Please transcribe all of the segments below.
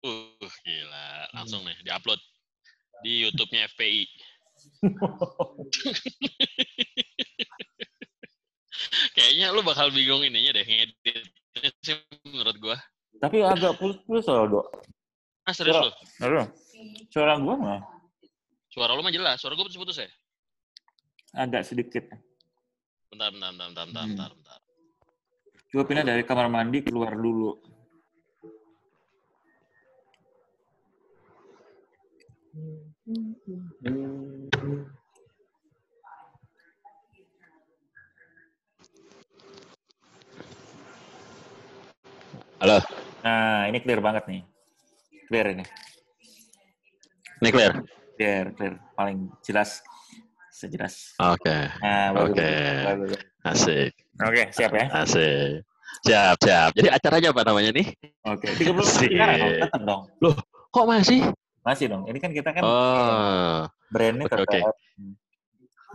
Uh, gila. Langsung nih, diupload di YouTube-nya FPI. Kayaknya lu bakal bingung ininya deh, ngedit sih menurut gua. Tapi agak putus-putus soal dok. Ah, serius Suara- lu? Aduh, suara gua mah Suara lu mah jelas, suara gua putus-putus ya? agak sedikit. Bentar, bentar, bentar, bentar, bentar, Hmm. bentar, bentar. Coba pindah dari kamar mandi keluar dulu. Halo. Nah, ini clear banget nih. Clear ini. Ini clear? Clear, clear. Paling jelas. Sejelas. Oke. Nah, bagus. Oke. bagus. Asik. Oke, siap ya. Asik. Siap, siap. Jadi acaranya apa namanya nih? Oke, 30 Sip. sekarang dong, dong. Kok masih? Masih dong. Ini kan kita kan Oh. brandnya oke, oke. tetap.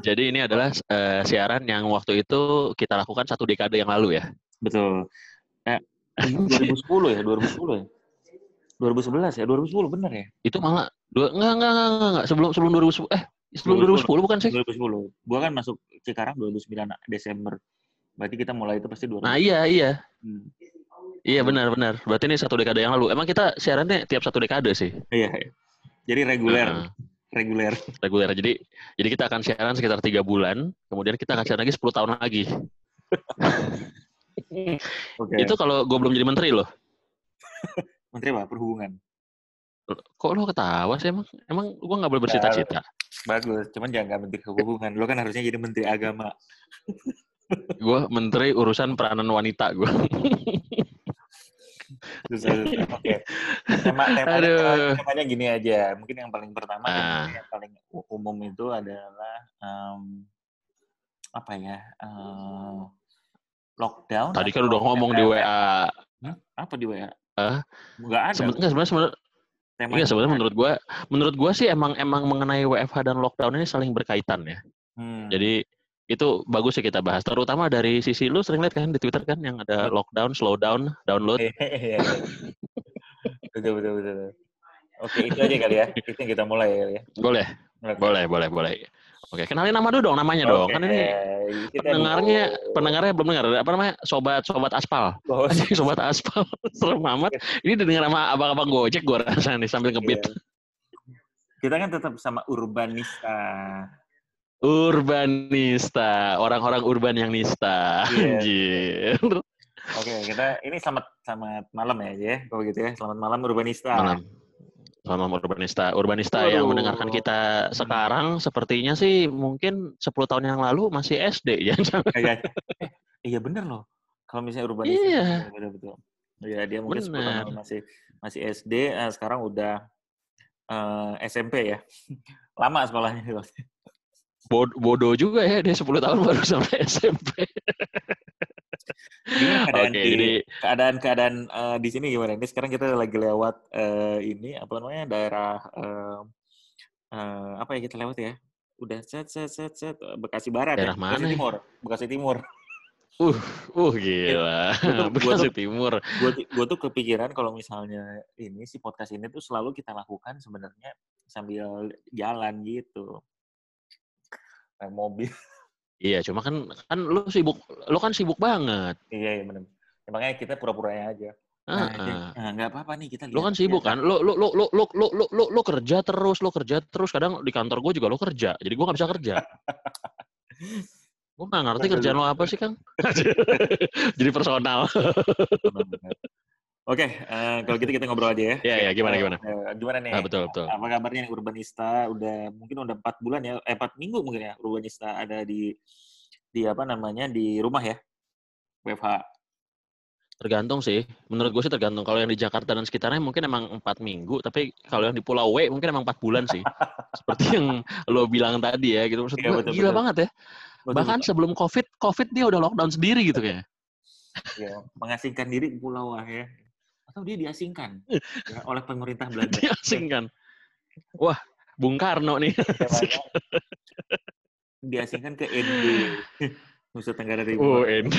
Jadi ini adalah eh, siaran yang waktu itu kita lakukan satu dekade yang lalu ya. Betul. Eh, 2010 ya, 2010 ya. 2011 ya, 2010 bener ya? Itu malah dua enggak enggak enggak enggak, enggak. sebelum sebelum 2010 eh sebelum 2010 bukan sih? 2010. Gua kan masuk Cikarang 2009 Desember. Berarti kita mulai itu pasti 2010. Nah, iya iya. Hmm. Iya benar benar. Berarti ini satu dekade yang lalu. Emang kita siarannya tiap satu dekade sih. Iya. iya. Jadi reguler, Nah, reguler. reguler. Jadi jadi kita akan siaran sekitar tiga bulan, kemudian kita akan siaran lagi 10 tahun lagi. Oke. Itu kalau gue belum jadi menteri loh. Menteri apa? Perhubungan. Kok lo ketawa sih emang? Emang gue nggak boleh bercita-cita. Bagus, cuman jangan nggak menteri perhubungan. Lo kan harusnya jadi menteri agama. Gue menteri urusan peranan wanita gue. Susah, susah. Oke. Tema, temanya, temanya- gini aja. Mungkin yang paling pertama, Ah. yang paling umum itu adalah em, apa ya? em, lockdown. Tadi kan udah ngomong di? WA. Hah? Apa di WA? Ada. Seben- Enggak sebenarnya sebenarnya Temanya Iya sebenarnya menurut gua, menurut gua sih emang emang mengenai WFH dan lockdown ini saling berkaitan ya. Hmm. Jadi itu bagus sih kita bahas. Terutama dari sisi lu sering lihat kan di Twitter kan yang ada lockdown, slowdown, download. Iya, iya. betul, betul, betul. Oke, itu aja kali ya. Itu yang kita mulai ya. Boleh, Oke. boleh, boleh, boleh. Oke, kenalin nama dulu dong, namanya dong. Oke, Kan ini kita pendengarnya, dulu. pendengarnya belum dengar. Apa namanya? Sobat, sobat aspal. Oh, sobat aspal. Serem amat. Ini didengar sama abang-abang Gojek gua rasa nih sambil ngebit. iya. Kita kan tetap sama urbanista. Urbanista, orang-orang urban yang nista. Iya. Anjir. Oke, kita ini selamat selamat malam ya, ya. Kalau gitu ya, selamat malam urbanista. Malam. Malam urbanista. Urbanista yang Waduh. mendengarkan kita sekarang sepertinya sih mungkin 10 tahun yang lalu masih SD ya. Kayak, eh, iya bener loh. Kalau misalnya urbanista, Iya. betul betul. Iya, dia mungkin 10 tahun Bener. lalu masih masih SD, eh, sekarang udah eh, SMP ya. Lama sekolahnya. Bod- bodoh juga ya dia 10 tahun baru sampai SMP. Gimana keadaan Oke, di keadaan keadaan eh, di sini gimana? Ini sekarang kita lagi lewat eh, ini apa namanya daerah eh, eh, apa ya kita lewat ya? Udah set set set set Bekasi Barat Daerah ya? mana Bekasi ya? Timur, Bekasi Timur. uh uh gila. Bekasi Timur. Gue gue tuh kepikiran kalau misalnya ini si podcast ini tuh selalu kita lakukan sebenarnya sambil jalan gitu. Naik mobil. Iya, cuma kan kan lu sibuk lu kan sibuk banget. iya iya benar. Ya, makanya kita pura-puranya aja. Nah, nah, nggak apa-apa nih kita Lu kan sibuk kan, lu lu lu lu lu lu lu, lu, kerja terus, lu kerja terus. Kadang di kantor gue juga lu kerja, jadi gue nggak bisa kerja. gue nggak ngerti kerjaan lo apa sih kang? jadi personal. Oke, eh, kalau gitu kita ngobrol aja ya. Iya, iya, gimana, Eh, gimana? eh, gimana nih? Ah, betul betul. Apa kabarnya nih Urbanista? Udah mungkin udah empat bulan ya, eh empat minggu mungkin ya Urbanista ada di di apa namanya di rumah ya, WFH. Tergantung sih. Menurut gue sih tergantung. Kalau yang di Jakarta dan sekitarnya mungkin emang empat minggu, tapi kalau yang di Pulau W mungkin emang empat bulan sih. Seperti yang lo bilang tadi ya, gitu. Maksud Iya, gue betul, gila betul. banget ya. Betul, Bahkan betul. sebelum COVID, COVID dia udah lockdown sendiri gitu kayaknya. Ya, mengasingkan diri di Pulau Wah ya. Atau dia diasingkan ya, oleh pemerintah Belanda. Dia asing kan. Wah, Bung Karno nih. Temanya diasingkan ke ND, Nusa Tenggara Oh, Timur. ini.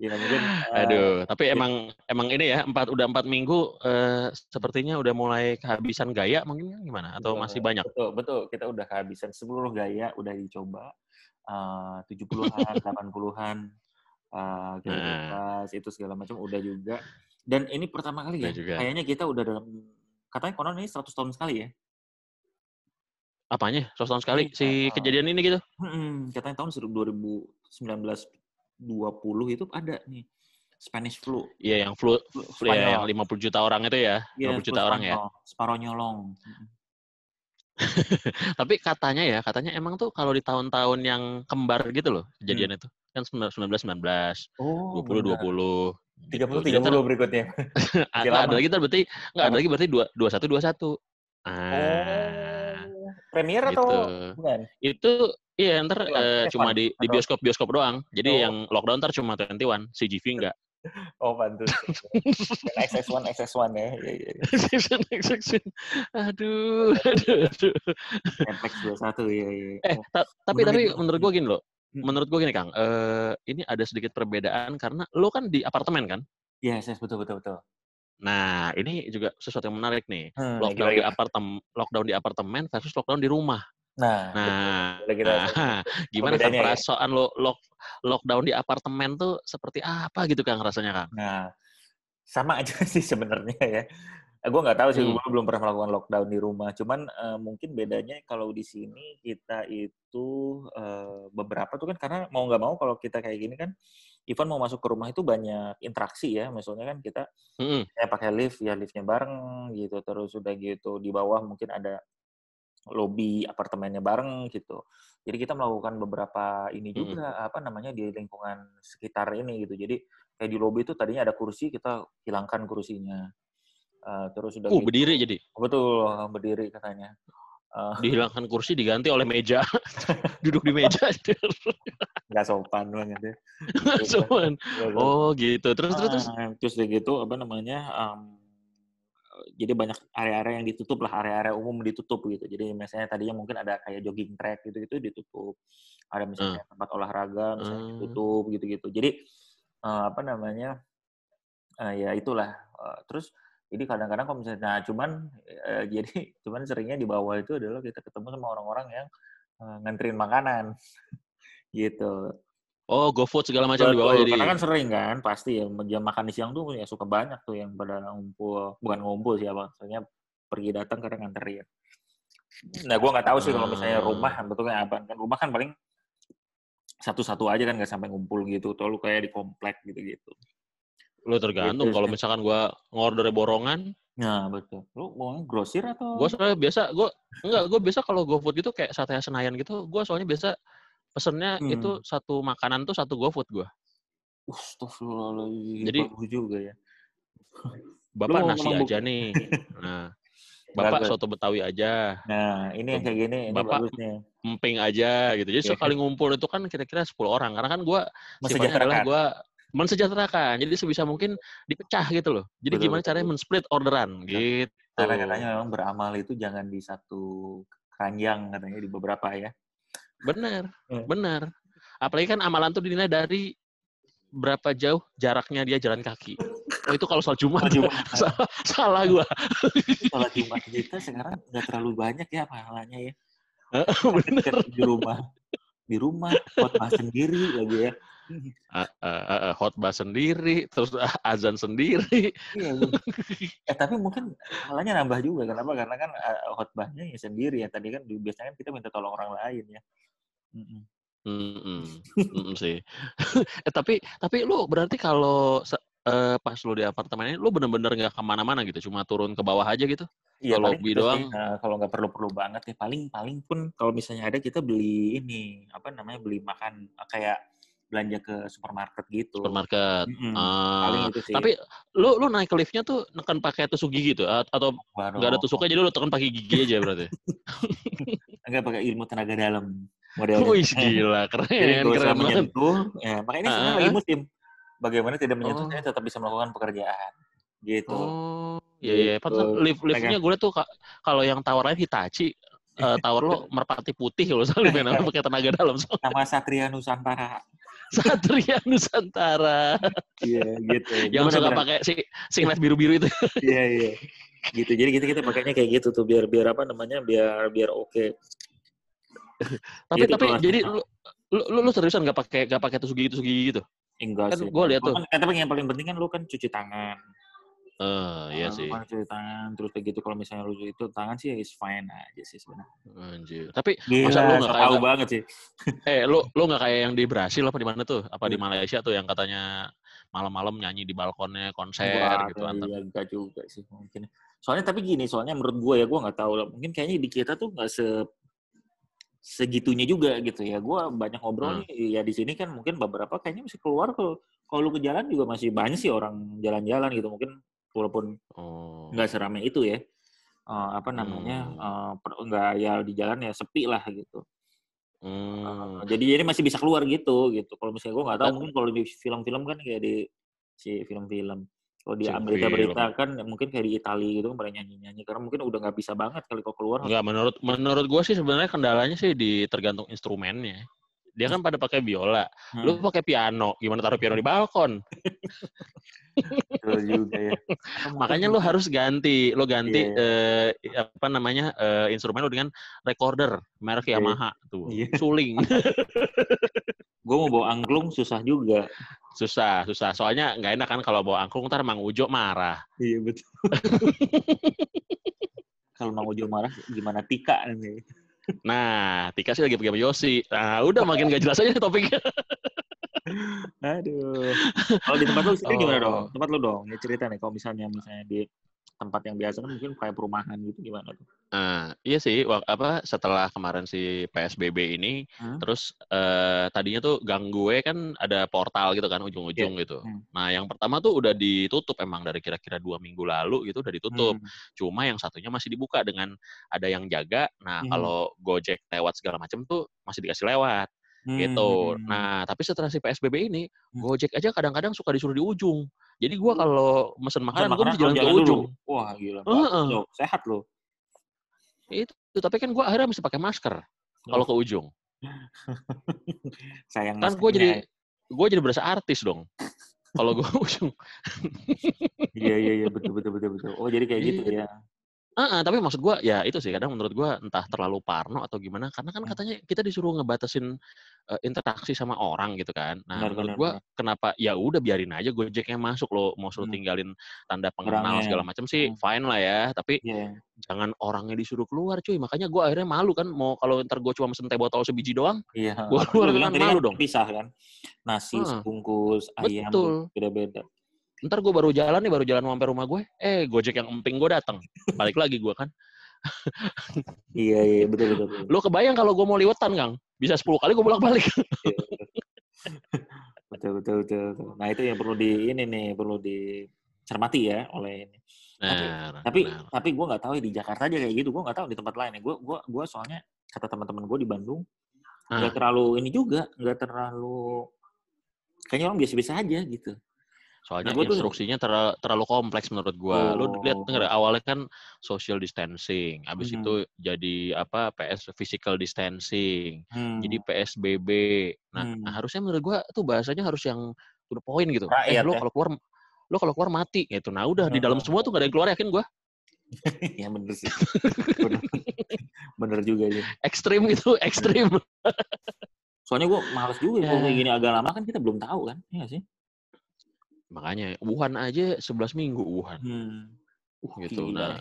ya mungkin uh, Aduh, tapi emang emang ini ya empat udah empat minggu eh, sepertinya udah mulai kehabisan gaya mungkin kan gimana atau betul, masih banyak? betul betul kita udah kehabisan seluruh gaya udah dicoba tujuh puluhan delapan puluhan uh, Nah. itu segala macam udah juga dan ini pertama kali Udah ya juga. kayaknya kita udah dalam katanya konon ini 100 tahun sekali ya Apanya? 100 tahun sekali Iya, si uh, kejadian ini gitu? Katanya tahun 2019 20 itu ada nih Spanish flu. Iya, yang flu, Flu flu ya, yang Spanyol. 50 juta orang itu ya, Iya, 50 flu juta orang ya. Spanyol. Separuh nyolong. Mm-mm. Tapi katanya ya, katanya emang tuh kalau di tahun-tahun yang kembar gitu loh Hmm. kejadian itu. Kan 19 19 Oh, 20 benar. 20 gitu. 30 Jadi ntar- 30 berikutnya. Ada lama. lagi ntar berarti nggak ada lagi berarti dua dua satu dua satu. Ah, Oh. Premier gitu. atau bukan? Itu iya ntar Film, eh, F1 cuma di di bioskop bioskop doang. Jadi Oh. yang lockdown ntar cuma 21, CGV enggak. Oh, pantes. Dan XX1 XX1 ya. Iya, iya. iya. Season season. Aduh, aduh, aduh. Netflix 21 ya, iya. Eh, Oh, ta- tapi tapi menurut gua gini loh. Hmm. Menurut gua gini Kang, eh ini ada sedikit perbedaan karena lo kan di apartemen kan. Yes, yes, betul betul betul. Nah, ini juga sesuatu yang menarik nih. Hmm, Lockdown gimana, di apartemen, lockdown di apartemen versus lockdown di rumah. Nah, Nah, boleh kita nah, gimana kan perbedaannya ya? perasaan lo lock, lockdown di apartemen tuh seperti apa gitu Kang rasanya Kang? Nah, sama aja sih sebenarnya ya. Gue nggak tahu sih, Hmm. gue belum pernah melakukan lockdown di rumah. Cuman eh, mungkin bedanya kalau di sini kita itu eh, beberapa tuh kan karena mau nggak mau kalau kita kayak gini kan, even mau masuk ke rumah itu banyak interaksi ya. Misalnya kan kita Mm-mm. kayak pakai lift, ya liftnya bareng gitu. Terus udah gitu di bawah mungkin ada lobby apartemennya bareng gitu. Jadi kita melakukan beberapa ini Mm-mm. juga apa namanya di lingkungan sekitar ini gitu. Jadi kayak di lobby itu tadinya ada kursi kita hilangkan kursinya. Eh, terus udah Uh, gitu, berdiri jadi. betul berdiri katanya. Eh, Dihilangkan kursi diganti oleh meja. Duduk di meja. nggak sopan banget ya. Cuman. Oh, gitu. Terus terus terus. Ah, terus udah gitu apa namanya? em, jadi banyak area-area yang ditutup lah, area-area umum ditutup gitu. Jadi misalnya tadinya mungkin ada kayak jogging track gitu-gitu ditutup. Ada misalnya tempat olahraga misalnya Hmm. ditutup gitu-gitu. Jadi eh, apa namanya? eh, ya itulah. Eh, terus jadi kadang-kadang kalau misalnya nah cuman eh, jadi cuman seringnya di bawah itu adalah kita ketemu sama orang-orang yang eh, nganterin makanan gitu. Oh, GoFood segala macam di bawah Betul, jadi. Karena kan sering kan, pasti ya jam makan di siang tuh ya suka banyak tuh yang pada ngumpul, bukan ngumpul sih apa, maksudnya pergi datang karena nganterin. Nah, gue nggak tahu sih kalau misalnya Ah. rumah betulnya apa kan rumah kan paling satu-satu aja kan nggak sampai ngumpul gitu, atau lu kayak di komplek gitu-gitu. Lu tergantung Gitu kalau sih. misalkan gua ngorder borongan, Nah betul. Lu mau grosir atau? gua soalnya biasa gua enggak, gua biasa kalau GoFood gitu kayak sate Senayan gitu, gua soalnya biasa pesennya Hmm. itu satu makanan tuh satu GoFood gua. Astagfirullahaladzim, Jadi- bagus juga ya. Bapak nasi ngomong aja nih. Nah, Bapak soto Betawi aja, Nah, ini yang kayak gini, ini Bapak bagus nih. emping aja gitu. Jadi Iya. sekali ngumpul itu kan kira-kira 10 orang. Karena kan gua sifatnya adalah Mensejahterakan. Mensejahterakan. Jadi sebisa mungkin dipecah gitu loh. Jadi Betul, gimana betul, caranya men-split orderan gitu. Karena katanya memang beramal itu jangan di satu keranjang katanya di beberapa ya. Bener, Hmm. bener. Apalagi kan amalan tuh dinilai dari berapa jauh jaraknya dia jalan kaki. Oh itu kalau soal Jumat, Sholat Jumat. salah, salah gua. Sholat Jumat kita sekarang nggak terlalu banyak ya pahalanya ya. bener. Di rumah, di rumah khotbah sendiri lagi ya. Uh, uh, uh, uh, khotbah sendiri, terus uh, azan sendiri. Iya, iya. eh tapi mungkin pahalanya nambah juga. Kenapa? Karena kan khotbahnya ya sendiri ya. Tadi kan biasanya kan kita minta tolong orang lain ya. Mm-mm. Mm-mm. Mm-mm sih. eh, tapi tapi lu berarti kalau eh, pas lu di apartemen ini, lu bener-bener nggak ke mana-mana gitu, cuma turun ke bawah aja gitu? Iya, paling lobby sih. doang? Nah, kalau nggak perlu-perlu banget ya paling paling pun kalau misalnya ada kita beli ini apa namanya beli makan kayak belanja ke supermarket gitu. Supermarket. Mm-mm. Ah, paling itu sih. tapi lu lu naik ke liftnya tuh neken pakai tusuk gigi tuh atau Baru- nggak ada tusuknya jadi lu tekan pakai gigi aja berarti. Enggak pakai ilmu tenaga dalam modelnya. Wih gila Jadi keren usah keren banget. menyentuh. Ya, makanya ini sebenarnya Ah. lagi musim. Bagaimana tidak menyentuh, Oh. tetap bisa melakukan pekerjaan. Gitu. Oh, iya iya. Gitu. Pantesan lift liftnya gue tuh ka- kalau yang tower lain Hitachi, eh, tower lo merpati putih kalau soalnya main pakai tenaga dalam. Nama Satria Nusantara. Satria Nusantara. Iya, gitu. Yang Gimana, suka Bra? pakai si singlet biru-biru itu. Iya, iya. Gitu. Jadi kita kita pakainya kayak gitu tuh biar biar apa namanya? biar biar oke. Tapi Gitu tapi jadi lu lu, lu, seriusan nggak pakai nggak pakai tusuk gigi tusuk gigi gitu? Enggak Kan sih. gua lihat tuh. Kan, tapi yang paling penting kan lu kan cuci tangan. Eh, iya sih. kan cuci tangan terus kayak gitu kalau misalnya lu itu tangan sih is fine aja sih sebenarnya. Anjir. Tapi Gila, masa lu nggak tahu banget sih. eh lu lu nggak kayak yang di Brasil apa di mana tuh? Apa di Hmm. Malaysia tuh yang katanya malam-malam nyanyi di balkonnya konser Wah, gitu antar. iya, enggak juga sih mungkin. Soalnya tapi gini, soalnya menurut gue ya gue nggak tahu lah. Mungkin kayaknya di kita tuh nggak se segitunya juga gitu ya. Gue banyak ngobrol Hmm. nih, ya di sini kan mungkin beberapa kayaknya masih keluar kalau kalau lu ke jalan juga masih banyak sih orang jalan-jalan gitu. Mungkin walaupun Oh. nggak seramai itu ya. Eh, apa namanya? Hmm. per- nggak ya di jalan ya sepi lah gitu. Hmm. Eh, jadi jadi masih bisa keluar gitu gitu. Kalau misalnya gue nggak tahu Dan- mungkin kalau di film-film kan kayak di si film-film. Kalau di Film. berita-berita kan mungkin kayak di Italia gitu kan pada nyanyi-nyanyi karena mungkin udah nggak bisa banget kali kalau keluar. Enggak, menurut menurut gue sih sebenarnya kendalanya sih di tergantung instrumennya. Dia kan pada pakai biola, Hmm, lu pakai piano, gimana taruh piano di balkon? juga ya. Makanya lu harus ganti, lu ganti Iya, eh, apa namanya eh, instrumen lu dengan recorder merek Iya. Yamaha tuh, Iya. suling. gue mau bawa angklung susah juga. susah, susah. Soalnya nggak enak kan kalau bawa angklung ntar Mang Ujo marah. Iya betul. kalau Mang Ujo marah gimana Tika nih? Nah, Tika sih lagi pakai sama Yosi. Nah, udah makin gak jelas aja nih topiknya. Aduh. Kalau di tempat lu sendiri gimana Oh. dong? Tempat lu dong. Ya cerita nih kalau misalnya misalnya di tempat yang biasa kan mungkin kayak perumahan gitu gimana tuh? Nah, iya sih, wak- apa setelah kemarin si PSBB ini, Hmm? terus eh, tadinya tuh gang gue kan ada portal gitu kan ujung-ujung gitu. Hmm. Nah, yang pertama tuh udah ditutup emang dari kira-kira dua minggu lalu gitu udah ditutup. Hmm. Cuma yang satunya masih dibuka dengan ada yang jaga. Nah, Hmm. kalau Gojek lewat segala macam tuh masih dikasih lewat gitu. Hmm. Nah, tapi setelah si PSBB ini, Hmm. Gojek aja kadang-kadang suka disuruh di ujung. Jadi gua kalau mesen makanan, makanan mesti jalan harus ke jalan dulu. ujung. Wah gila. Heeh. Bagus loh. Sehat loh. Itu, tapi kan gua akhirnya mesti pakai masker kalau ke ujung. Sayang Kan gue jadi gue jadi berasa artis dong. Kalau gue ujung. Iya iya iya betul betul betul betul. Oh jadi kayak gitu Iya. ya. Ah, tapi maksud gue ya itu sih kadang menurut gue entah terlalu parno atau gimana karena kan Hmm. katanya kita disuruh ngebatasin eh, interaksi sama orang gitu kan. Nah, Benar, menurut benar, gue benar. kenapa ya udah biarin aja Gojeknya masuk lo mau suruh Hmm. tinggalin tanda pengenal Orangnya. segala macam sih Hmm. fine lah ya, tapi Iya. jangan orangnya disuruh keluar cuy. Makanya gue akhirnya malu kan mau kalau ntar gue cuma mesen teh botol sebiji doang, Iya. Gua Apa keluar kan malu kan dong. Pisah kan. Nasi Heeh. sebungkus, ayam beda-beda. Ntar gue baru jalan nih baru jalan sampai rumah gue, eh Gojek yang emping gue datang, balik lagi gue kan. Iya iya betul betul. betul. Lo kebayang kalau gue mau liwetan Kang, bisa 10 kali gue bolak-balik. Iya, betul. betul betul betul. Nah itu yang perlu di ini nih perlu dicermati ya oleh ini. Nah, Tapi nah. tapi gue nggak tahu ya di Jakarta aja kayak gitu. Gue nggak tahu di tempat lain ya. Gue gua gua soalnya kata teman-teman gue di Bandung nggak terlalu ini juga nggak terlalu kayaknya orang biasa-biasa aja gitu. Soalnya Nah, gua tuh- instruksinya terlalu, terlalu kompleks menurut gua. Lu lihat Oh. denger, awalnya kan social distancing, habis Mhm. itu jadi apa PS physical distancing, Hmm. jadi PSBB. Nah, Hmm. harusnya menurut gua tuh bahasanya harus yang to the point gitu. eh, Rakyat lu ya. kalau keluar lu kalau keluar mati gitu. Nah, udah di dalam Hmm. semua tuh gak ada yang keluar yakin gua. ya bener sih. bener, bener juga sih. Ekstrim gitu, ekstrim. Soalnya gue males juga ya. Ya. kayak gini agak lama kan kita belum tahu kan. Iya sih. Makanya Wuhan aja 11 minggu Wuhan. Hmm. Uh, Gitu. gila. Nah,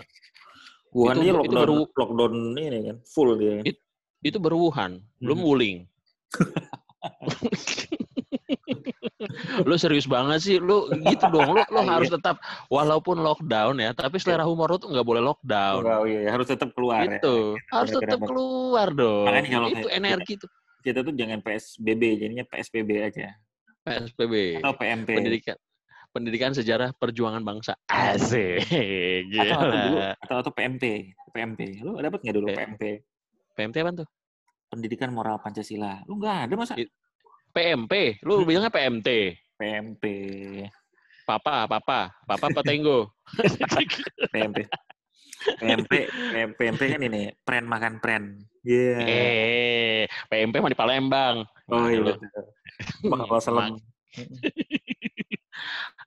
Wuhan Itu- itu lockdown, baru- lockdown ini kan full dia. It- itu baru Wuhan, belum Hmm. Wuling. lu serius banget sih, lu gitu dong, lu, lu Iya. harus tetap walaupun lockdown ya, tapi selera humor lu tuh nggak boleh lockdown. Oh, iya, harus tetap keluar ya. gitu, harus Bener, tetap keluar dong. Makanya kalau itu energi tuh Kita tuh jangan PSBB, jadinya PSBB aja. PSBB, Atau PMP. pendidikan pendidikan sejarah perjuangan bangsa. Asik, Atau, atau dulu, atau, atau PMP. PMP. Lu dapat nggak dulu P- PMP? PMT apa tuh? Pendidikan Moral Pancasila. Lu nggak ada masa? It- PMP, lu Hmm. bilangnya PMT. PMP. Papa, papa, papa Patengo. PMP. PMP, PMP kan ini, pren makan pren. Iya. Eh, PMP mah di Palembang. Oh iya. Bakal selem.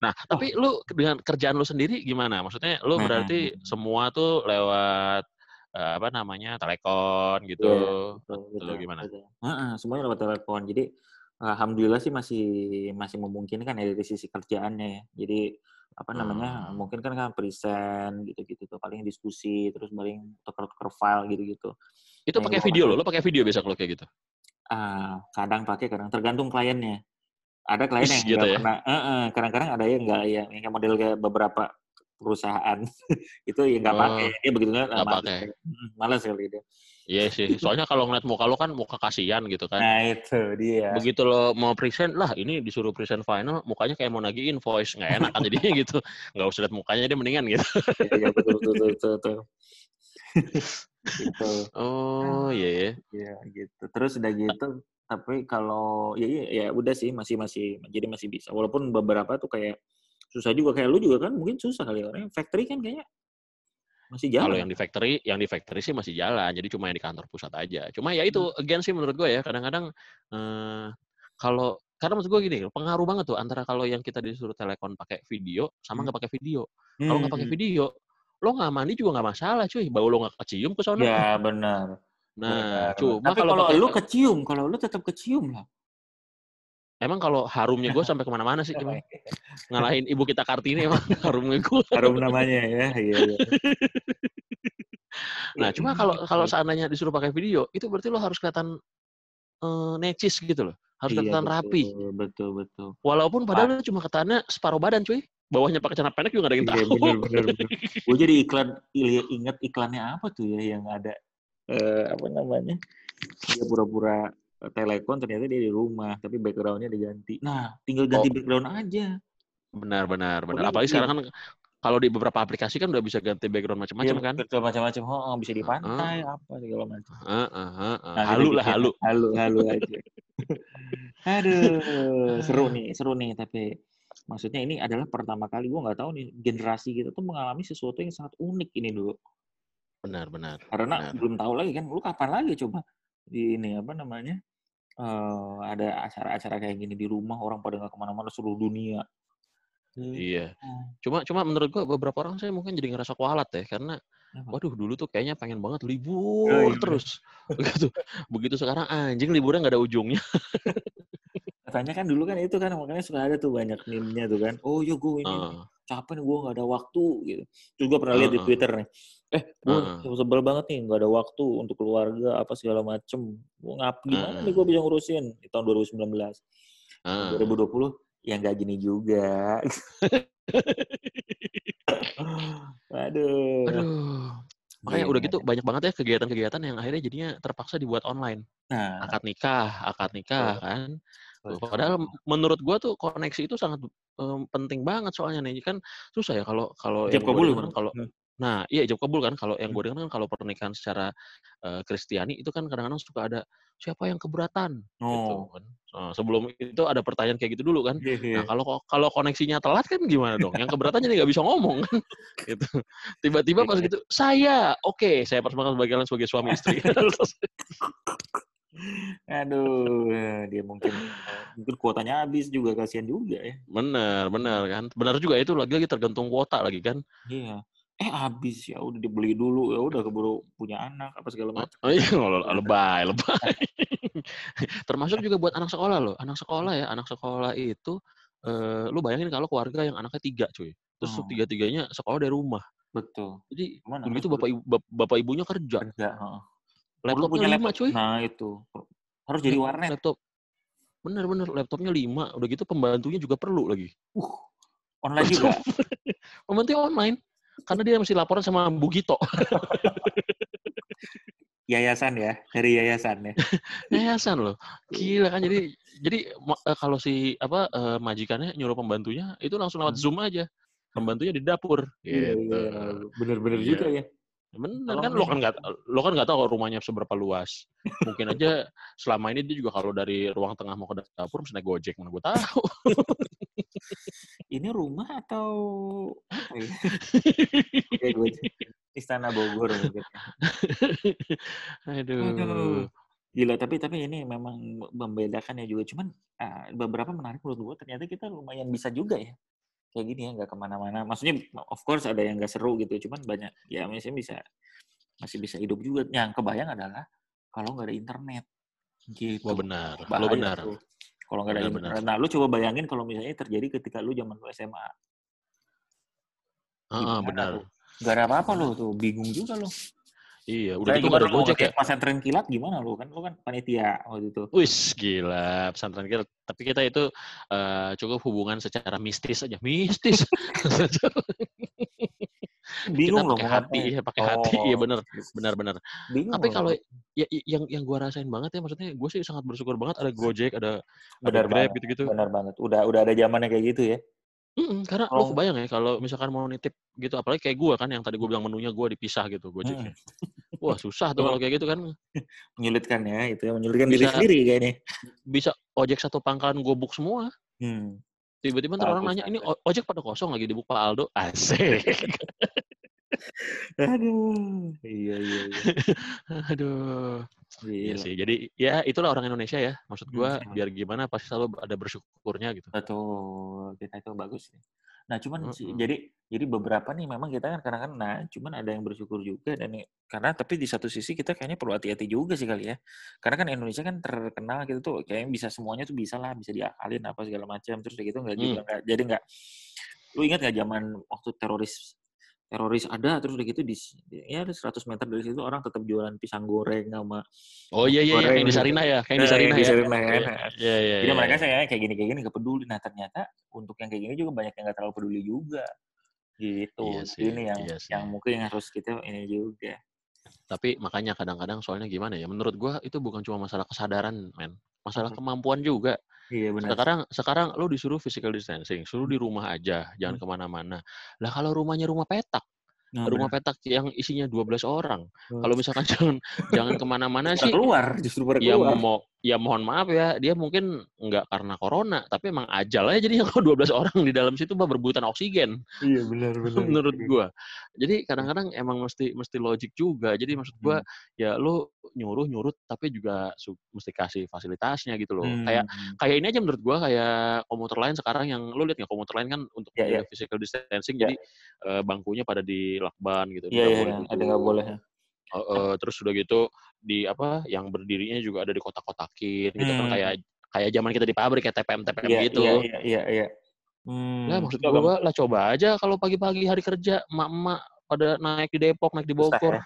Nah, tapi lu dengan kerjaan lu sendiri gimana? Maksudnya lu Nah. berarti semua tuh lewat eh, apa namanya? telepon gitu. Betul, betul, Lu gimana? betul. Heeh, semuanya lewat telepon. Jadi alhamdulillah sih masih masih memungkinkan ya dari sisi kerjaannya ya. Jadi apa namanya? Hmm. Mungkin kan kan present gitu-gitu tuh paling diskusi terus paling tuker-tuker file gitu-gitu. Itu Nah, pakai video nggak lo, lo pakai video biasa kalau kayak gitu. Ah, kadang pakai, kadang tergantung kliennya. Ada klien Wih, yang gitu ya? pernah, heeh, kadang-kadang ada yang nggak yang yang model kayak beberapa perusahaan itu ya nggak Oh, pakai. Dia begitu kan nggak pakai. Mm, malas kali dia. Iya sih. Soalnya kalau ngeliat muka lo kan muka kasihan gitu kan. Nah itu dia. Begitu lo mau present, lah ini disuruh present final, mukanya kayak mau nagih invoice. Nggak enak kan jadinya gitu. Nggak usah lihat mukanya, dia mendingan gitu. Iya betul betul betul betul. betul. gitu. Oh, iya ya. Iya gitu. Terus udah gitu, tapi kalau ya iya ya udah sih masih masih jadi masih bisa. Walaupun beberapa tuh kayak susah juga kayak lu juga kan mungkin susah kali orang factory kan kayaknya masih Kalau jalan. yang di factory, yang di factory sih masih jalan. Jadi cuma yang di kantor pusat aja. Cuma ya itu, Hmm. again sih menurut gue ya, kadang-kadang eh, kalau karena maksud gue gini, pengaruh banget tuh antara kalau yang kita disuruh telepon pakai video sama Hmm. nggak pakai video. Kalau nggak pakai video, lo nggak mandi juga nggak masalah, cuy. Bau lo nggak kecium ke sono. Ya benar. Nah, benar. cuma Tapi kalau kalau lu kecium, kalau lu tetap kecium lah. emang kalau harumnya gue sampai ke mana-mana sih, emang ngalahin ibu kita Kartini emang harumnya gue. Harum namanya ya. Iya, iya. Nah, cuma kalau kalau seandainya disuruh pakai video, itu berarti lo harus kelihatan eh, necis gitu loh. Harus Iya, kelihatan betul, rapi. Betul, betul. Walaupun padahal lu cuma ketannya separuh badan, cuy. Bawahnya pakai celana pendek juga gak ada yang Iya, tahu. bener, bener, bener. Gue jadi iklan, inget iklannya apa tuh ya yang ada eh, apa namanya? Dia pura-pura eh, telepon ternyata dia di rumah tapi backgroundnya diganti. Nah, tinggal ganti Oh. background aja. Benar, benar, benar. Pokoknya Apalagi iya. sekarang kan kalau di beberapa aplikasi kan udah bisa ganti background macam-macam Iya, kan. betul macam-macam. Oh, bisa di pantai apa segala macam. Heeh, heeh. Nah, Halu lah, halu. Halu, halu aja. Aduh, seru nih, seru nih. Tapi maksudnya ini adalah pertama kali gue nggak tahu nih generasi kita tuh mengalami sesuatu yang sangat unik ini dulu. Benar, benar. Karena Benar. belum tahu lagi kan, lu kapan lagi coba di ini apa namanya? eh ada acara-acara kayak gini di rumah orang pada nggak ke mana-mana seluruh dunia. Iya. Hmm. Cuma cuma menurut gua beberapa orang saya mungkin jadi ngerasa kualat ya karena waduh dulu tuh kayaknya pengen banget Oh, libur iya. terus. Begitu begitu sekarang anjing liburnya nggak ada ujungnya. Katanya kan dulu kan itu kan makanya suka ada tuh banyak meme-nya tuh kan. Oh ya gue ini Heeh. capek nih gue nggak ada waktu gitu. Terus gue pernah lihat di Heeh. Twitter nih. Eh gue Heeh. sebel banget nih nggak ada waktu untuk keluarga apa segala macem. Gue ngap gimana Heeh. nih gue bisa ngurusin di tahun 2019. Heeh. 2020 ya nggak gini juga. Aduh. Aduh. Makanya udah gitu banyak banget ya kegiatan-kegiatan yang akhirnya jadinya terpaksa dibuat online. Nah, Akad nikah, akad nikah Betul. kan. Betul. padahal menurut gua tuh koneksi itu sangat em, penting banget soalnya nih kan susah ya kalau kalau yang gua kabul kan? kalau Hmm. Nah iya ijab kabul kan kalau yang Hmm. gue dengar kan kalau pernikahan secara eh, Kristiani itu kan kadang-kadang suka ada siapa yang keberatan gitu Oh. kan. Nah, sebelum itu ada pertanyaan kayak gitu dulu kan. Iya, iya. Nah kalau kalau koneksinya telat kan gimana dong? Yang keberatan jadi nggak bisa ngomong kan? gitu. Tiba-tiba pas Iya. gitu saya oke saya persembahkan sebagai kalian sebagai suami istri. Aduh, dia mungkin mungkin kuotanya habis juga kasihan juga ya. bener bener kan. Benar juga itu lagi-lagi tergantung kuota lagi kan. Iya. Eh habis ya udah dibeli dulu ya udah keburu punya anak apa segala macam. Oh iya, le- lebay, lebay. Termasuk juga buat anak sekolah loh. Anak sekolah ya, anak sekolah itu, eh, lu bayangin kalau keluarga yang anaknya tiga cuy. Terus Oh. tiga-tiganya sekolah dari rumah. Betul. Jadi begitu Harus bapak ibu, bap- bapak ibunya kerja. kerja. Laptopnya punya lima laptop. cuy. Nah itu harus jadi Lap- warnet. Laptop. Bener-bener laptopnya lima. Udah gitu pembantunya juga perlu lagi. Uh, online juga. Pembantunya online. Karena dia mesti laporan sama Bu Gito. Yayasan ya, dari yayasan ya. Yayasan loh. Gila kan jadi jadi eh, kalau si apa eh, majikannya nyuruh pembantunya itu langsung lewat Hmm. Zoom aja. Pembantunya di dapur Iya, gitu. iya. Bener-bener Iya. juga ya. Bener kan lo kan nggak lo kan nggak tahu rumahnya seberapa luas. Mungkin aja selama ini dia juga kalau dari ruang tengah mau ke dapur mesti naik gojek mana gue tahu. Ini rumah atau ya? Oke, Istana Bogor mungkin. Aduh. Aduh. Gila, tapi tapi ini memang membedakan ya juga. Cuman uh, beberapa menarik menurut gue ternyata kita lumayan bisa juga ya. Kayak gini ya, nggak ke mana-mana. Maksudnya of course ada yang nggak seru gitu. Cuman banyak, ya misalnya bisa masih bisa hidup juga. Yang kebayang adalah kalau nggak ada internet. Gitu. Lo benar, lo Bahaya benar. tuh. Kalau nggak ada Benar, internet. Nah, lu coba bayangin kalau misalnya terjadi ketika lu zaman lu SMA. Gimana benar. tuh? Gak ada apa-apa lu tuh. Bingung juga lu. Iya, udah gitu ada gojek ya. pesantren kilat gimana lu kan? Lu kan panitia waktu itu. Wis gila pesantren kita. Tapi kita itu eh, cukup hubungan secara mistis aja. Mistis. Bingung kita loh pakai hati, ya pakai hati. Iya Oh. benar, benar benar. Bingung Tapi kalau ya, i- yang yang gua rasain banget ya maksudnya gue sih sangat bersyukur banget ada Gojek, ada ada benar Grab banget, gitu-gitu. benar banget. Udah udah ada zamannya kayak gitu ya. Mm-mm, karena lo Kalau kebayang ya kalau misalkan mau nitip gitu apalagi kayak gua kan yang tadi gue bilang menunya gua dipisah gitu hmm, Gojeknya. Wah, susah tuh kalau kayak gitu kan. menyulitkan ya, itu ya menyulitkan diri Bisa sendiri kayaknya. bisa ojek satu pangkalan gobuk semua. Hmm. Tiba-tiba ntar orang Bagus, nanya, ini bagus. o- ojek pada kosong lagi di Buk Pak Aldo. Asik. Aduh. Iya, iya, iya. Aduh. Iya Gila. sih. Jadi ya itulah orang Indonesia ya. Maksud Hmm, gua emang. biar gimana pasti selalu ada bersyukurnya gitu. Betul, kita itu bagus. Nah, cuman sih, Mm-mm. jadi jadi beberapa nih memang kita kan kadang-kadang nah, cuman ada yang bersyukur juga dan karena tapi di satu sisi kita kayaknya perlu hati-hati juga sih kali ya. Karena kan Indonesia kan terkenal gitu tuh kayaknya bisa semuanya tuh bisa lah, bisa diakalin apa segala macam. Terus gitu nggak juga Hmm. nggak jadi nggak lu ingat nggak zaman waktu teroris teroris ada terus udah gitu di ya ada 100 meter dari situ orang tetap jualan pisang goreng sama Oh iya iya, iya. kayak di gitu. Sarina ya, kayak yang di Nah, Sarina yang di ya. Sarina kan. Iya iya iya. Jadi iya, mereka iya. saya kayak gini kayak gini nggak peduli. Nah ternyata untuk yang kayak gini juga banyak yang nggak terlalu peduli juga. Gitu. Iya Jadi sih, ini yang iya sih. yang mungkin yang harus kita ini juga. Tapi makanya kadang-kadang soalnya gimana ya? Menurut gua itu bukan cuma masalah kesadaran, men. Masalah kemampuan juga. Iya benar. Sekarang sekarang lu disuruh physical distancing, suruh di rumah aja, jangan Hmm. ke mana-mana. Lah kalau rumahnya rumah petak, Nah, rumah benar. petak yang isinya 12 orang, Hmm. kalau misalkan jangan jangan ke mana-mana sih, keluar justru pada ya keluar. mau ya mohon maaf ya, dia mungkin nggak karena corona, tapi emang ajal aja jadi kalau 12 orang di dalam situ mah berebutan oksigen Iya benar benar. menurut gua. Jadi kadang-kadang emang mesti mesti logik juga. Jadi maksud gua Hmm. ya lu nyuruh nyurut tapi juga mesti kasih fasilitasnya gitu loh. Kayak Hmm. kayak ini aja menurut gua kayak komuter lain sekarang yang lu lihat nggak komuter lain kan untuk Ya, menjaga physical distancing Ya. jadi eh, bangkunya pada di lakban gitu Iya nggak iya boleh ada nggak boleh. Eh, eh, terus udah gitu di apa yang berdirinya juga ada di kotak-kotakin gitu kan Hmm. kayak kayak zaman kita di pabrik kayak TPM TPM Iya gitu. iya iya iya. iya. Hmm. Lah maksud gua lah coba aja kalau pagi-pagi hari kerja emak-emak pada naik di Depok, naik di Bogor. ya.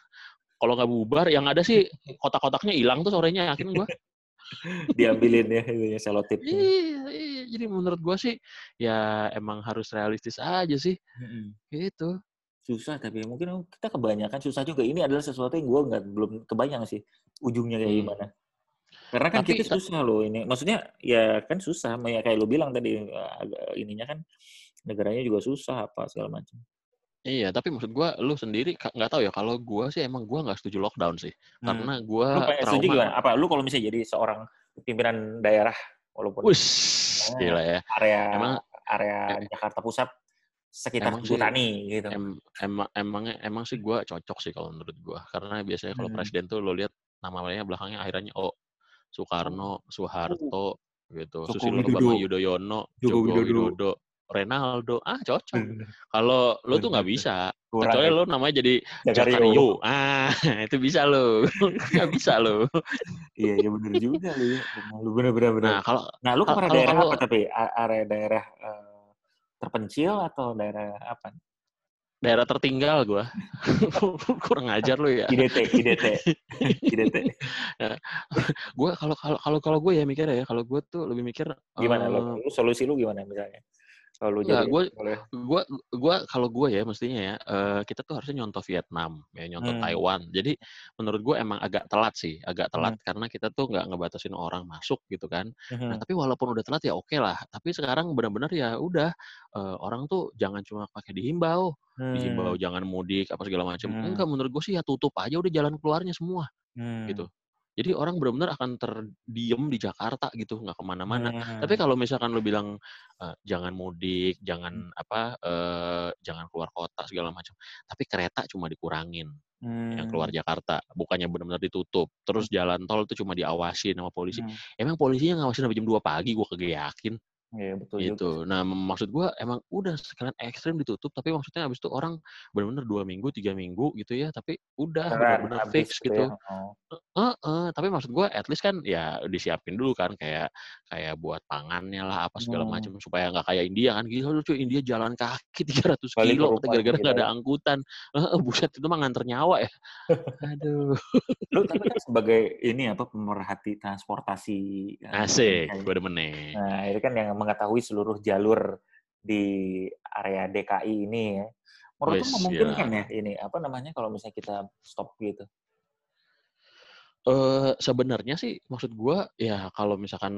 Kalau nggak bubar yang ada sih kotak-kotaknya hilang tuh sorenya yakin gua. Diambilin ya itunya selotipnya. Iya, iya, jadi menurut gua sih ya emang harus realistis aja sih Mm-mm. gitu. Susah tapi mungkin kita kebanyakan susah juga. Ini adalah sesuatu yang gue nggak belum kebayang sih ujungnya kayak Hmm. gimana. Karena kan Tapi kita susah loh ini. Maksudnya ya kan susah. Ya kayak lo bilang tadi eh, ininya kan negaranya juga susah apa segala macam. Iya, tapi maksud gua lu sendiri nggak tahu ya kalau gua sih emang gua nggak setuju lockdown sih. Hmm. Karena setuju trauma. gimana? Apa lu kalau misalnya jadi seorang pimpinan daerah walaupun Wus, Oh. gila ya. area Emang area eh, Jakarta Pusat sekitar emang sih gitu. em, emang emangnya emang sih gua cocok sih kalau menurut gua. Karena biasanya kalau Hmm. presiden tuh lo lihat namanya belakangnya akhirannya O. Soekarno, Soeharto gitu. Joko Susilo. Bambang Yudhoyono, Joko Widodo. Widodo, Renaldo. Ah, cocok. Kalau lo tuh nggak bisa. Kurang Kecuali ya. lo namanya jadi Jakario. Ah, itu bisa lo. Nggak bisa lo. Iya, iya bener juga ya. Bener, Lu bener-bener bener. Nah, kalau Nah, Kal- ke mana kalau- daerah apa tapi area daerah eh, terpencil atau daerah apa? daerah tertinggal gua kurang ajar lo ya IDT, IDT, IDT. gue kalau kalau kalau kalau gue ya mikir ya kalau gue tuh lebih mikir Gimana eh, lu? Lu solusi lu gimana misalnya? Kalau lu Nggak, jadi gua- gue gue kalau gue ya mestinya ya eh, kita tuh harusnya nyontoh Vietnam ya nyontoh Hmm. Taiwan jadi menurut gue emang agak telat sih agak telat Hmm. karena kita tuh nggak ngebatasin orang masuk gitu kan Mhm. nah tapi walaupun udah telat ya oke lah tapi sekarang benar-benar ya udah eh, orang tuh jangan cuma pakai dihimbau dihimbau Hmm. jangan mudik apa segala macam Hmm. enggak menurut gue sih ya tutup aja udah jalan keluarnya semua Hmm. gitu. Jadi orang benar-benar akan terdiam di Jakarta gitu, nggak ke mana-mana. Hmm. Tapi kalau misalkan lu bilang eh, jangan mudik, jangan apa, eh, jangan keluar kota segala macam. Tapi kereta cuma dikurangin Hmm. yang keluar Jakarta, bukannya benar-benar ditutup. Terus jalan tol itu cuma diawasin sama polisi. Hmm. Emang polisinya ngawasin sampai jam 2 pagi, gue kagak yakin. Iya betul juga. Gitu. Nah, m- maksud gua emang udah sekalian ekstrim ditutup, tapi maksudnya abis itu orang benar-benar dua minggu, tiga minggu gitu ya, tapi udah benar-benar fix gitu gitu. ya. Oh. Heeh, tapi maksud gua at least kan ya disiapin dulu kan kayak kayak buat pangannya lah apa segala Hmm. macam supaya nggak kayak India kan gila lu cuy India jalan kaki 300 Balik kilo gara-gara gitu nggak ada ya. angkutan. Heeh, buset itu mah nganter nyawa ya. Aduh. Lu tapi kan sebagai ini apa pemerhati transportasi. ya, Asik, gua demen nih. Nah, itu kan yang mengetahui seluruh jalur di area DKI ini ya. Menurut Wes, memungkinkan ya ini apa namanya kalau misalnya kita stop gitu? Eh sebenarnya sih maksud gua ya kalau misalkan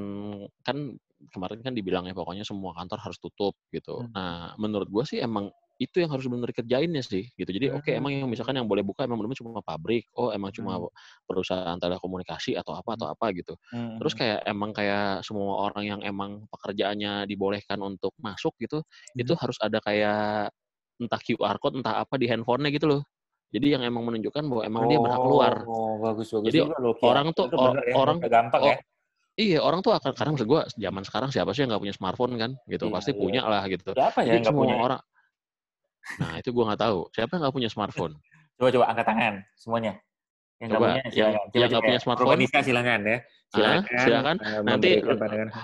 kan kemarin kan dibilang ya pokoknya semua kantor harus tutup gitu. Hmm. Nah, menurut gua sih emang itu yang harus benar kerjainnya sih gitu. Jadi oke emang yang misalkan yang boleh buka emang benar cuma pabrik, oh emang cuma Hmm. perusahaan telekomunikasi atau apa atau apa gitu. Hmm. Terus kayak emang kayak semua orang yang emang pekerjaannya dibolehkan untuk masuk gitu, itu Hmm. harus ada kayak entah QR code entah apa di handphonenya gitu loh. Jadi yang emang menunjukkan bahwa emang dia berhak keluar. Oh, bagus bagus Jadi juga loh. Kian. orang tuh Itu o- bener ya, orang gampang oh, ya. Iya orang tuh akan karena maksud gue zaman sekarang siapa sih yang nggak punya smartphone kan gitu Iya, pasti iya. punya lah gitu. Siapa ya nggak punya? orang. Nah itu gue nggak tahu siapa yang nggak punya smartphone. Coba coba angkat tangan semuanya. Yang nggak Coba, punya silakan. yang nggak punya ya. smartphone. Purwanisca silakan ya. Ah, Silakan. silakan. eh, Nanti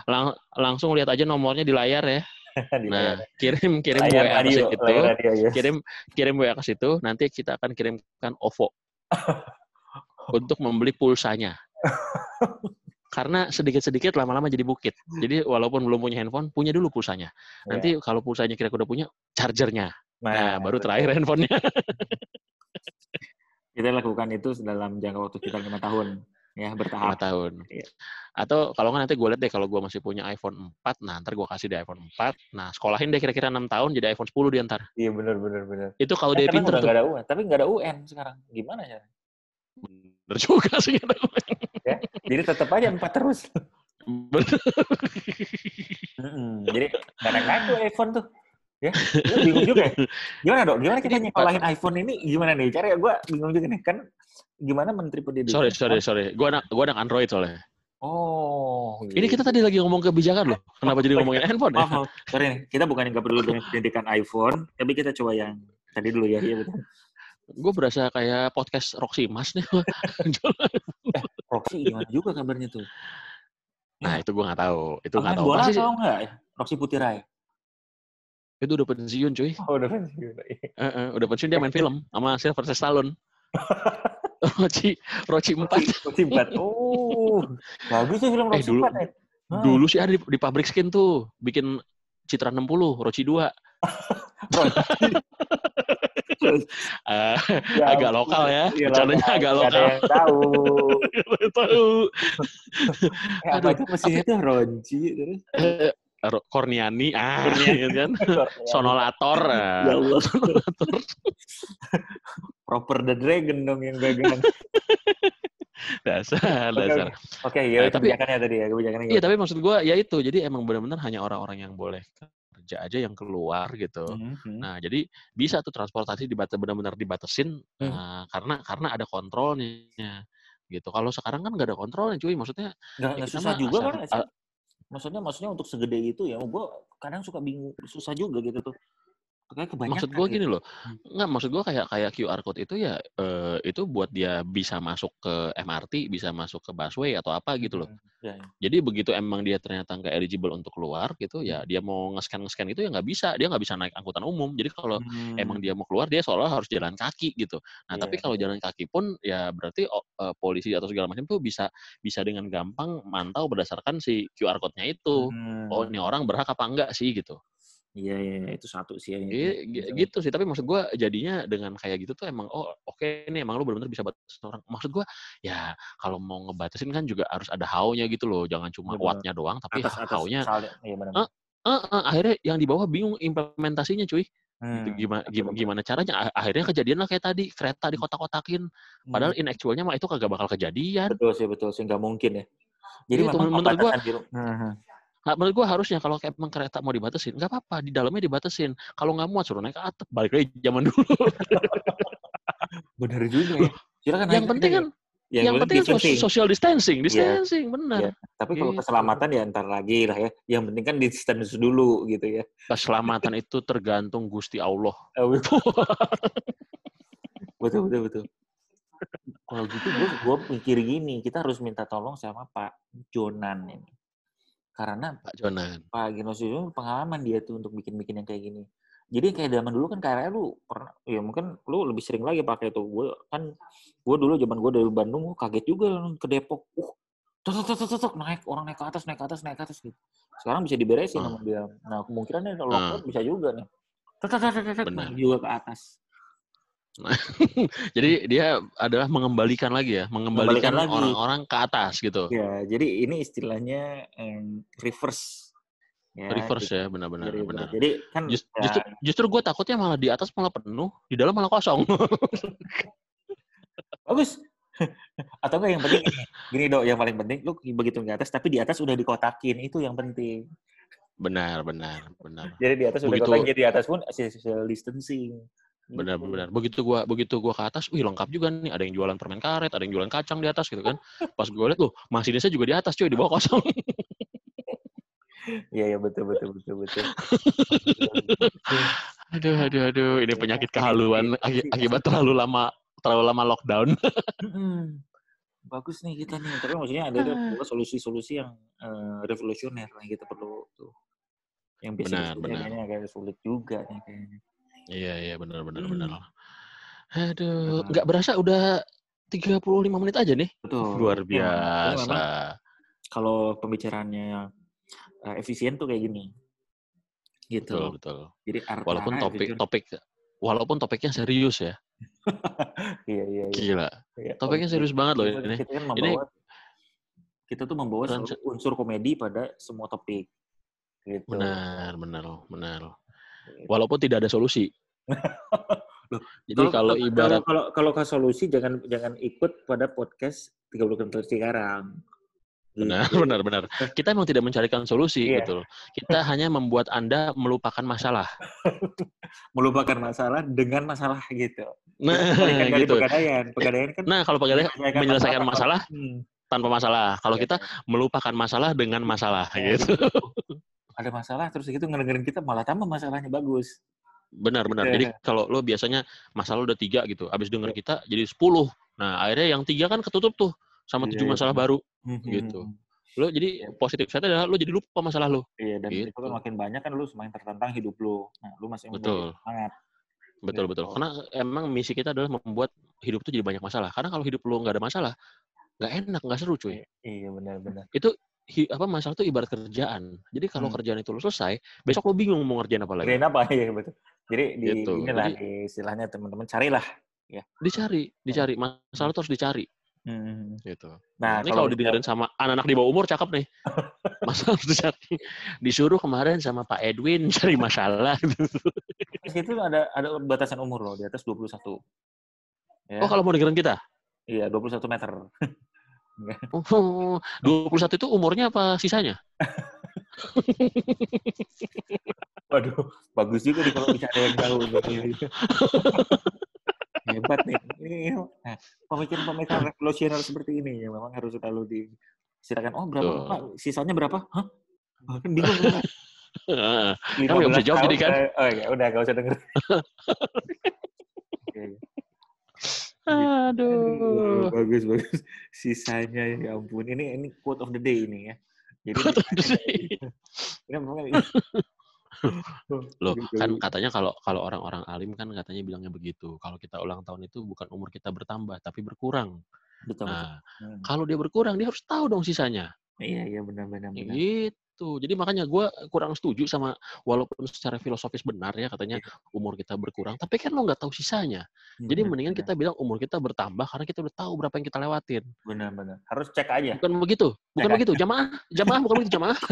lang- langsung lihat aja nomornya di layar ya. di Nah layar. kirim kirim Layar WA ke radio, situ, layar radio, yes. kirim kirim WA ke situ. Nanti kita akan kirimkan OVO untuk membeli pulsanya. Karena sedikit-sedikit lama-lama jadi bukit. Jadi walaupun belum punya handphone, punya dulu pulsanya. Ya. Nanti kalau pulsanya kira udah punya, chargernya. Nah, Nah, baru betul. terakhir handphonenya. kita lakukan itu dalam jangka waktu kita lima tahun ya bertahap. tahun. Iya. Atau kalau nggak nanti gue lihat deh kalau gue masih punya iPhone 4, nah ntar gue kasih di iPhone 4. Nah sekolahin deh kira-kira 6 tahun jadi iPhone 10 di antar. Iya benar benar benar. Itu kalau Eh, dia pinter tuh. nggak ada UN, tapi nggak ada UN sekarang. Gimana ya? Bener juga sih. gue. Jadi tetap aja empat terus. Bener. Mm-mm. Jadi nggak naik tuh iPhone tuh. Ya, Lu bingung juga. ya? Gimana dok? Gimana kita nyekolahin iPhone ini? Gimana nih? Cara gue bingung juga nih. Kan gimana Menteri Pendidikan? sorry, sorry, sorry. Gue anak, gua anak Android soalnya. Oh. Ini kita tadi lagi ngomong kebijakan loh. Kenapa jadi ngomongin handphone ya? Maaf. sorry. Kita bukan yang nggak peduli dengan pendidikan iPhone, tapi kita coba yang tadi dulu ya. Iya betul. Gue berasa kayak podcast Roxy Mas nih. Roxy gimana juga kabarnya tuh? nah itu gue nggak tahu. Itu nggak tahu. bola sih, atau enggak? ya? Roxy Putirai. itu udah pensiun cuy. Oh, udah pensiun. Eh, eh, udah pensiun dia main film sama Sylvester Stallone. Roci, Roci 4. Roxy 4. Oh, bagus tuh film Eh, Roxy dulu- 4. Ah, Dulu sih ada di, di pabrik skin tuh, bikin Citra 60, Roci 2. Eh, Ya agak lokal ya, Iya, bercandanya agak lokal. ada yang tahu. Tahu. Eh, apa Aduh. itu mesinnya tuh Ronci terus. Eh, Korniani, ah, gitu kan. Sonolator. ah. Ya Allah. Sonolator. Proper the Dragon dong yang gagal. Dasar, Oke, dasar. Oke, ya Eh, tapi- kebijakannya tadi ya, kebijakannya. Iya, tapi maksud gua ya itu. Jadi emang benar-benar hanya orang-orang yang boleh kerja aja yang keluar gitu. Mhm. Nah, jadi bisa tuh transportasi dibat benar-benar dibatasin Hmm. eh, karena karena ada kontrolnya gitu. Kalau sekarang kan nggak ada kontrolnya, cuy. Maksudnya Nggak, ya susah mah juga asal- kan? Maksudnya, maksudnya untuk segede itu ya, gue kadang suka bingung, susah juga gitu tuh. Kebanyakan. maksud gua gitu. gini loh, Hmm. nggak maksud gua kayak kayak QR code itu ya eh, itu buat dia bisa masuk ke MRT, bisa masuk ke busway atau apa gitu loh. Hmm, ya, ya. Jadi begitu emang dia ternyata nggak eligible untuk keluar gitu, ya dia mau nge-scan nge-scan itu ya nggak bisa, dia nggak bisa naik angkutan umum. Jadi kalau Hmm, emang dia mau keluar dia seolah harus jalan kaki gitu. Nah, Iya, tapi kalau jalan kaki pun ya berarti oh, eh, polisi atau segala macam tuh bisa bisa dengan gampang mantau berdasarkan si QR code-nya itu. hmm. Oh, ini orang berhak apa enggak sih gitu. Iya, iya, iya, itu satu sih. ya, Iya, itu. gi- gitu sih. Tapi maksud gua jadinya dengan kayak gitu tuh emang oh oke nih emang lu benar-benar bisa batasin orang. Maksud gua ya kalau mau ngebatasin kan juga harus ada how-nya gitu loh. Jangan cuma what-nya doang tapi Atas, how-nya. iya. Eh, eh, eh, akhirnya yang di bawah bingung implementasinya cuy. Hmm, gimana betul, gimana, betul. gimana caranya akhirnya kejadian lah kayak tadi kereta di kotak-kotakin padahal in actualnya mah itu kagak bakal kejadian Hmm, betul sih, betul sih, nggak mungkin ya. Jadi Iya, memang menurut gua- Nggak, menurut gue harusnya kalau kayak emang kereta mau dibatasin, nggak apa-apa, di dalamnya dibatasin. Kalau nggak muat suruh naik ke atap, balik lagi zaman dulu. Bener juga ya. Silakan yang penting aja. kan, Ya, yang penting kan social distancing, Iya. distancing, benar. Iya. Tapi kalau Gitu. keselamatan ya ntar lagi lah ya. Yang penting kan distance dulu gitu ya. Keselamatan itu tergantung Gusti Allah. betul betul betul. Kalau gitu gue gue mikir gini, kita harus minta tolong sama Pak Jonan ini. Karena Pak Jonan. Pak Genosis itu pengalaman dia tuh untuk bikin-bikin yang kayak gini. Jadi kayak zaman dulu kan KRL lu pernah, ya mungkin lu lebih sering lagi pakai itu. Gue kan, gue dulu zaman gue dari Bandung, gue kaget juga ke Depok. Uh, tuk, tuk, tuk, naik orang naik ke atas, naik ke atas, naik ke atas gitu. Sekarang bisa diberesin Hmm. sama dia. Nah kemungkinannya kalau lockdown bisa juga nih. Tuk, tuk, Benar. naik juga ke atas. Jadi dia adalah mengembalikan lagi ya, mengembalikan orang-orang ke atas gitu. Ya, jadi ini istilahnya em, reverse. Ya, Reverse gitu. ya, benar-benar. Jadi, benar. Jadi kan Just- ya, Justru, justru gue takutnya malah di atas malah penuh, di dalam malah kosong. bagus. Atau enggak yang penting gini, gini dok, yang paling penting lu begitu ke atas, tapi di atas udah dikotakin, itu yang penting. benar, benar, benar. Jadi di atas udah Begitu- dikotakin, jadi di atas pun social distancing. Gitu. Benar, benar. Begitu gua begitu gua ke atas, wih lengkap juga nih. Ada yang jualan permen karet, ada yang jualan kacang di atas gitu kan. Pas gue lihat loh, masinisnya juga di atas cuy, di bawah kosong. Iya, iya betul, betul, betul, betul. aduh, aduh, aduh. Ini penyakit kehaluan aki- akibat terlalu lama terlalu lama lockdown. Bagus nih kita nih, tapi maksudnya ada ada solusi-solusi yang eh, revolusioner yang kita perlu tuh. Yang biasa Benar, benar. kayaknya agak sulit juga nih kayaknya. Iya, iya, benar, benar, Hmm. benar. Aduh, nggak berasa udah 35 menit aja nih. Betul. Luar Iya, biasa. memang kalau pembicaraannya eh, efisien tuh kayak gini. Gitu. Betul, betul. Jadi Walaupun topik topik walaupun topiknya serius ya. iya iya iya. Gila. Iya, Topiknya serius banget loh ini. Kita kan Ini kita tuh membawa unsur komedi pada semua topik. Gitu. benar, benar, benar. Gitu. Walaupun tidak ada solusi. Loh, Jadi kalau ibarat kalau kalau ke solusi jangan jangan ikut pada podcast 30 km sekarang. benar, Gitu. benar, benar. Kita emang tidak mencarikan solusi Iya. gitu. loh. Kita hanya membuat Anda melupakan masalah. Melupakan masalah dengan masalah gitu. Nah, Kebalikan dari gitu. pegadaian. Pegadaian kan Nah, kalau pegadaian menyelesaikan menyelesaikan masalah Hmm. tanpa masalah. Kalau Iya. kita melupakan masalah dengan masalah Iya. gitu. Ada masalah terus gitu ngedengerin kita malah tambah masalahnya bagus. Benar, benar. Iya. Jadi kalau lo biasanya masalah udah tiga gitu, abis denger kita jadi 10. Nah, akhirnya yang tiga kan ketutup tuh sama Iya, tujuh iya, masalah benar. baru. Gitu. Lo jadi positif saya adalah lo jadi lupa masalah lo. Iya dan itu Gitu. kan makin banyak kan lu semakin tertantang hidup lu. Nah, lu masih Betul. semangat. Betul, Gitu. betul. Karena emang misi kita adalah membuat hidup tuh jadi banyak masalah. Karena kalau hidup lo nggak ada masalah, nggak enak, nggak seru cuy. Iya benar-benar. Hi- apa masalah tuh ibarat kerjaan. Jadi kalau Hmm. kerjaan itu lo selesai, besok lo bingung mau ngerjain apa lagi. Kirain apa ya betul. Jadi di Gitu. inilah Jadi- di istilahnya teman-teman carilah. Dicari, dicari. Masalah tuh harus dicari. Hmm. Gitu. Nah, ini kalau didengerin sama anak-anak di bawah umur cakep nih. Masalah harus dicari. Disuruh kemarin sama Pak Edwin cari masalah. Terus itu ada ada batasan umur loh di atas 21. Ya. Oh kalau mau dengerin kita? Iya, 21 meter. Oh, 21 itu umurnya apa sisanya? Waduh, bagus juga nih kalau bisa ada yang tahu. Hebat nih. Ini, nah, pemikiran-pemikiran revolusioner seperti ini yang memang harus selalu di silakan oh berapa. Pak? Sisanya berapa? Hah? Ah, Kan bingung? Kan nggak bisa 15 jawab jadi kan? eh, Oh ya, udah gak usah denger. Oke. Aduh. bagus bagus. Sisanya ya ampun. Ini ini quote of the day ini ya. Jadi Quote of the day. ini memang Loh, Gitu. kan katanya kalau kalau orang-orang alim kan katanya bilangnya begitu. Kalau kita ulang tahun itu bukan umur kita bertambah, tapi berkurang. betul, betul. Nah, Hmm. kalau dia berkurang, dia harus tahu dong sisanya. Iya iya benar benar benar. Gitu. Jadi makanya gue kurang setuju sama walaupun secara filosofis benar ya katanya umur kita berkurang, tapi kan lo nggak tahu sisanya. Jadi Benar, mendingan benar. kita bilang umur kita bertambah karena kita udah tahu berapa yang kita lewatin. benar benar. Harus cek aja. Bukan begitu, bukan kan? begitu. Jamaah, jamaah bukan begitu jamaah.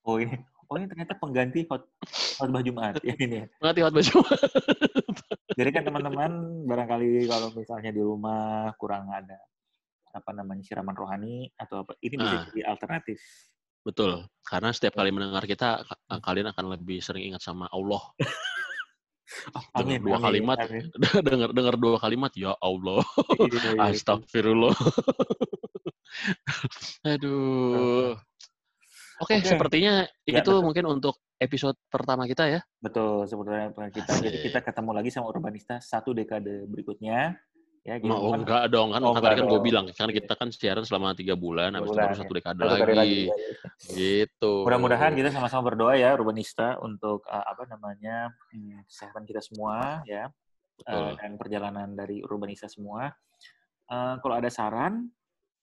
Oh ini oh ini ternyata pengganti hot khotbah Jumat ya ini. ya. Ngerti hot baju. Jadi kan teman-teman barangkali kalau misalnya di rumah kurang ada apa namanya siraman rohani atau apa ini bisa Ah. jadi alternatif Betul. Karena setiap kali mendengar kita, ka- kalian akan lebih sering ingat sama Allah. Amin, dua amin, kalimat, amin. dengar dengar dua kalimat, ya Allah, Iya, iya, iya. astagfirullah. Aduh. Oke, Oke. sepertinya Ya, itu betul. mungkin untuk episode pertama kita ya. Betul, sebetulnya plan kita. Jadi Asik. kita ketemu lagi sama Urbanista satu dekade berikutnya. Ya, Mau mohon- enggak dong kan, Oh, kan tadi kan gue bilang kan kita kan siaran selama tiga bulan, habis itu baru ya. satu dekade satu lagi. lagi. ya, ya. Gitu. Mudah-mudahan kita sama-sama berdoa ya Urbanista untuk uh, apa namanya hmm, kesehatan kita semua ya uh, dan perjalanan dari Urbanista semua. Uh, kalau ada saran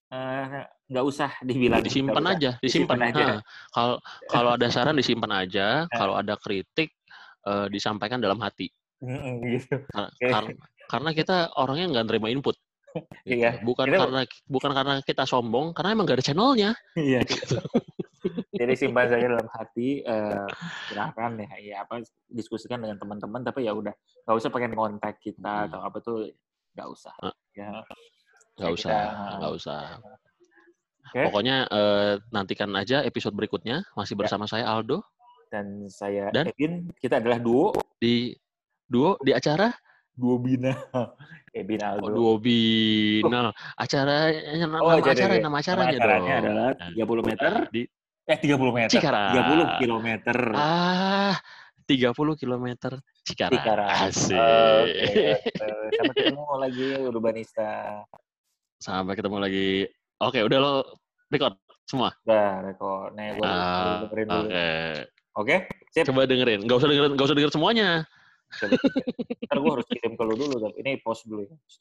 uh, nggak usah dibilang disimpan aja, disimpan. Disimpan aja. Kalau kalau ada saran disimpan aja, kalau ada kritik eh, disampaikan dalam hati. Gitu. Kar- Oke. kar- karena kita orangnya nggak nerima input. Gitu. Iya. Bukan Kita- karena bukan karena kita sombong, karena emang gak ada channelnya. Iya. Gitu. Jadi simpan saja dalam hati. eh silahkan ya, ya apa diskusikan dengan teman-teman. Tapi ya udah nggak usah pakai kontak kita Hmm. atau apa tuh nggak usah. Ah. Ya. Nggak Kita- usah, nggak usah. Oke. Pokoknya eh, nantikan aja episode berikutnya. Masih Ya. bersama saya Aldo Dan saya Dan? Evin. Kita adalah duo. di duo di acara Duo bina. Oh, Aldo. duo binal. Acaranya nama, Oh, nama jadi- acara nama acaranya Nama acaranya dong. adalah Nah, 30 meter. Di Eh 30 meter. Cikarang. 30 kilometer. Ah, 30 km Cikarang. Cikarang. Asik. Oke. eh, Sampai ketemu lagi Urbanista. Sampai ketemu lagi. Oke, udah lo record semua. Udah, rekor. Nih, gue Ah, dengerin Oke. dulu. Oke? Sip. Coba dengerin. Gak usah dengerin, gak usah denger semuanya. Ntar gue harus kirim ke lu dulu. Tapi ini post dulu ya.